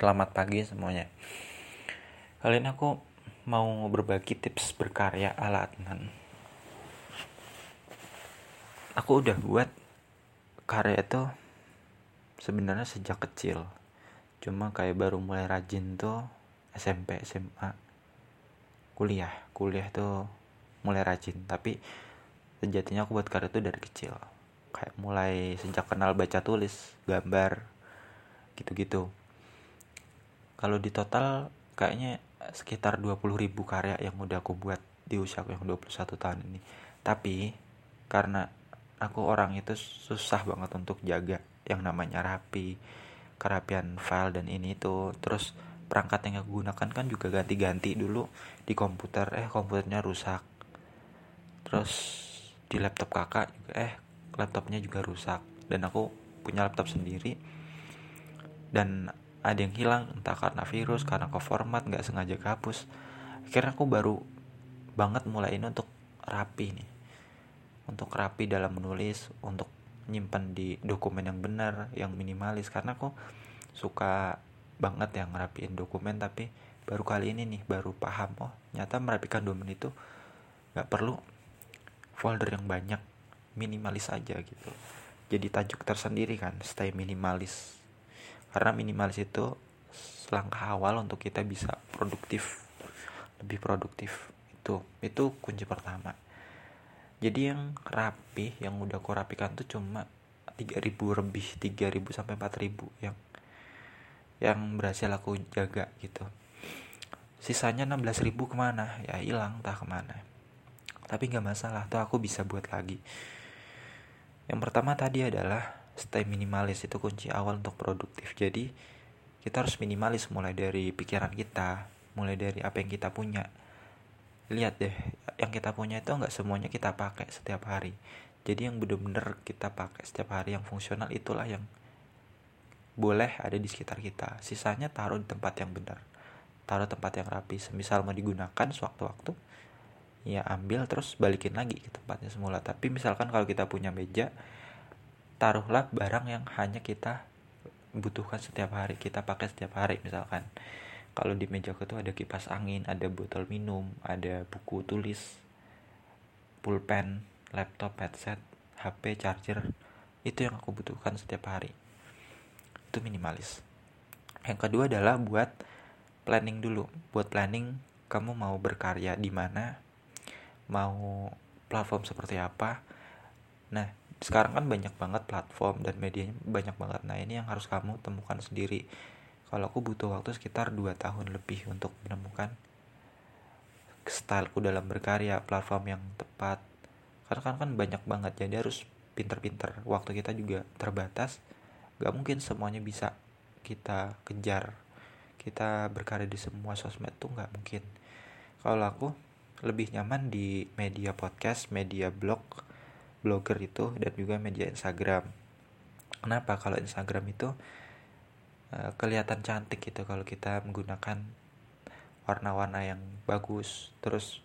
Selamat pagi semuanya. Kali ini aku mau berbagi tips berkarya ala Adnan. Aku udah buat karya itu sebenarnya sejak kecil. Cuma kayak baru mulai rajin tuh SMP, SMA, kuliah. Kuliah tuh mulai rajin, tapi sejatinya aku buat karya itu dari kecil. Kayak mulai sejak kenal baca tulis, gambar, gitu-gitu kalau di total kayaknya sekitar 20 ribu karya yang udah aku buat di usia aku yang 21 tahun ini. Tapi karena aku orang itu susah banget untuk jaga yang namanya rapi kerapian file dan ini itu. Terus perangkat yang aku gunakan kan juga ganti-ganti dulu di komputer. Eh komputernya rusak. Terus di laptop kakak juga eh laptopnya juga rusak. Dan aku punya laptop sendiri. Dan ada yang hilang entah karena virus karena ke format nggak sengaja kehapus. Akhirnya aku baru banget mulai ini untuk rapi nih. Untuk rapi dalam menulis untuk nyimpan di dokumen yang benar yang minimalis. Karena aku suka banget yang ngerapiin dokumen tapi baru kali ini nih baru paham oh nyata merapikan dokumen itu nggak perlu folder yang banyak minimalis aja gitu. Jadi tajuk tersendiri kan stay minimalis karena minimalis itu langkah awal untuk kita bisa produktif lebih produktif. Itu itu kunci pertama. Jadi yang rapi yang udah aku rapikan tuh cuma 3000 lebih 3000 sampai 4000 yang yang berhasil aku jaga gitu. Sisanya 16.000 ke mana? Ya hilang entah ke mana. Tapi nggak masalah tuh aku bisa buat lagi. Yang pertama tadi adalah stay minimalis itu kunci awal untuk produktif. Jadi kita harus minimalis mulai dari pikiran kita mulai dari apa yang kita punya. Lihat deh yang kita punya itu nggak semuanya kita pakai setiap hari. Jadi yang bener-bener kita pakai setiap hari yang fungsional itulah yang boleh ada di sekitar kita. Sisanya taruh di tempat yang benar taruh tempat yang rapi. Semisal mau digunakan sewaktu-waktu ya ambil terus balikin lagi ke tempatnya semula. Tapi misalkan kalau kita punya meja taruhlah barang yang hanya kita butuhkan setiap hari kita pakai setiap hari misalkan. Kalau di meja itu ada kipas angin ada botol minum ada buku tulis pulpen laptop headset HP charger itu yang aku butuhkan setiap hari. Itu minimalis. Yang kedua adalah buat planning dulu. Buat planning kamu mau berkarya di mana mau platform seperti apa. Nah sekarang kan banyak banget platform dan medianya banyak banget. Nah ini yang harus kamu temukan sendiri. Kalau aku butuh waktu sekitar 2 tahun lebih untuk menemukan styleku dalam berkarya platform yang tepat. Karena kan kan banyak banget jadi harus pinter-pinter. Waktu kita juga terbatas gak mungkin semuanya bisa kita kejar. Kita berkarya di semua sosmed tuh nggak mungkin. Kalau aku lebih nyaman di media podcast media blog blogger itu dan juga media Instagram. Kenapa kalau Instagram itu uh, kelihatan cantik gitu kalau kita menggunakan warna-warna yang bagus, terus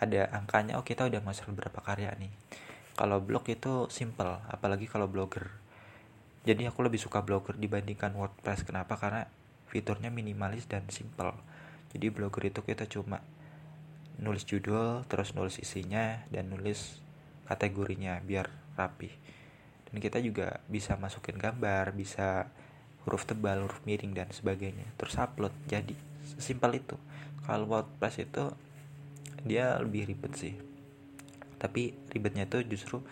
ada angkanya oh kita udah masuk berapa karya nih. Kalau blog itu simple, apalagi kalau blogger. Jadi aku lebih suka blogger dibandingkan WordPress. Kenapa? Karena fiturnya minimalis dan simple. Jadi blogger itu kita cuma nulis judul, terus nulis isinya dan nulis kategorinya biar rapi dan kita juga bisa masukin gambar bisa huruf tebal huruf miring dan sebagainya. Terus upload jadi sesimpel itu. Kalau WordPress itu dia lebih ribet sih. Tapi ribetnya itu justru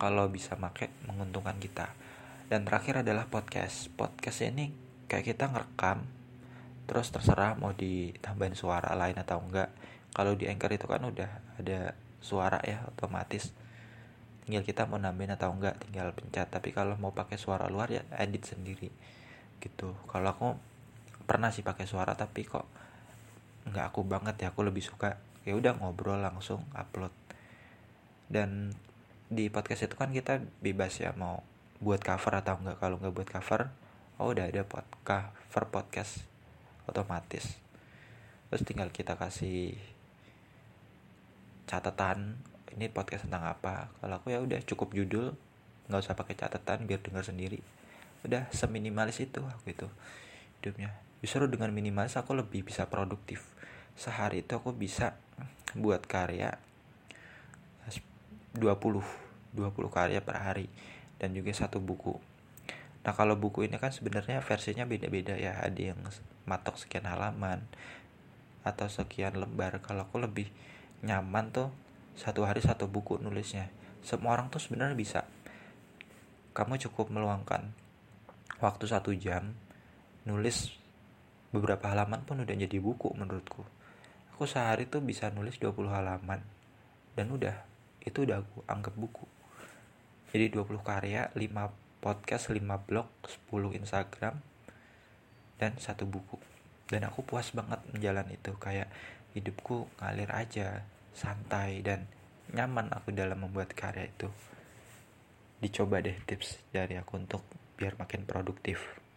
kalau bisa make menguntungkan kita. Dan terakhir adalah podcast. Podcast ini kayak kita ngerekam terus terserah mau ditambahin suara lain atau enggak. Kalau di anchor itu kan udah ada suara ya otomatis tinggal kita mau nambahin atau enggak tinggal pencet. Tapi kalau mau pakai suara luar ya edit sendiri gitu. Kalau aku pernah sih pakai suara tapi kok nggak aku banget ya aku lebih suka ya udah ngobrol langsung upload. Dan di podcast itu kan kita bebas ya mau buat cover atau enggak. Kalau nggak buat cover oh udah ada pod cover podcast otomatis. Terus tinggal kita kasih catatan ini podcast tentang apa? Kalau aku ya udah cukup judul nggak usah pakai catatan biar dengar sendiri. Udah seminimalis itu aku itu hidupnya. Justru dengan minimalis aku lebih bisa produktif. Sehari itu aku bisa buat karya 20 20 karya per hari dan juga satu buku. Nah kalau buku ini kan sebenarnya versinya beda-beda ya. Ada yang matok sekian halaman atau sekian lembar. Kalau aku lebih nyaman tuh satu hari satu buku nulisnya. Semua orang tuh sebenarnya bisa. Kamu cukup meluangkan waktu satu jam nulis beberapa halaman pun udah jadi buku menurutku. Aku sehari tuh bisa nulis 20 halaman. Dan udah itu udah aku anggap buku. Jadi 20 karya 5 podcast 5 blog 10 instagram dan satu buku. Dan aku puas banget menjalani itu. Kayak hidupku ngalir aja santai dan nyaman aku dalam membuat karya itu. Dicoba deh tips dari aku untuk biar makin produktif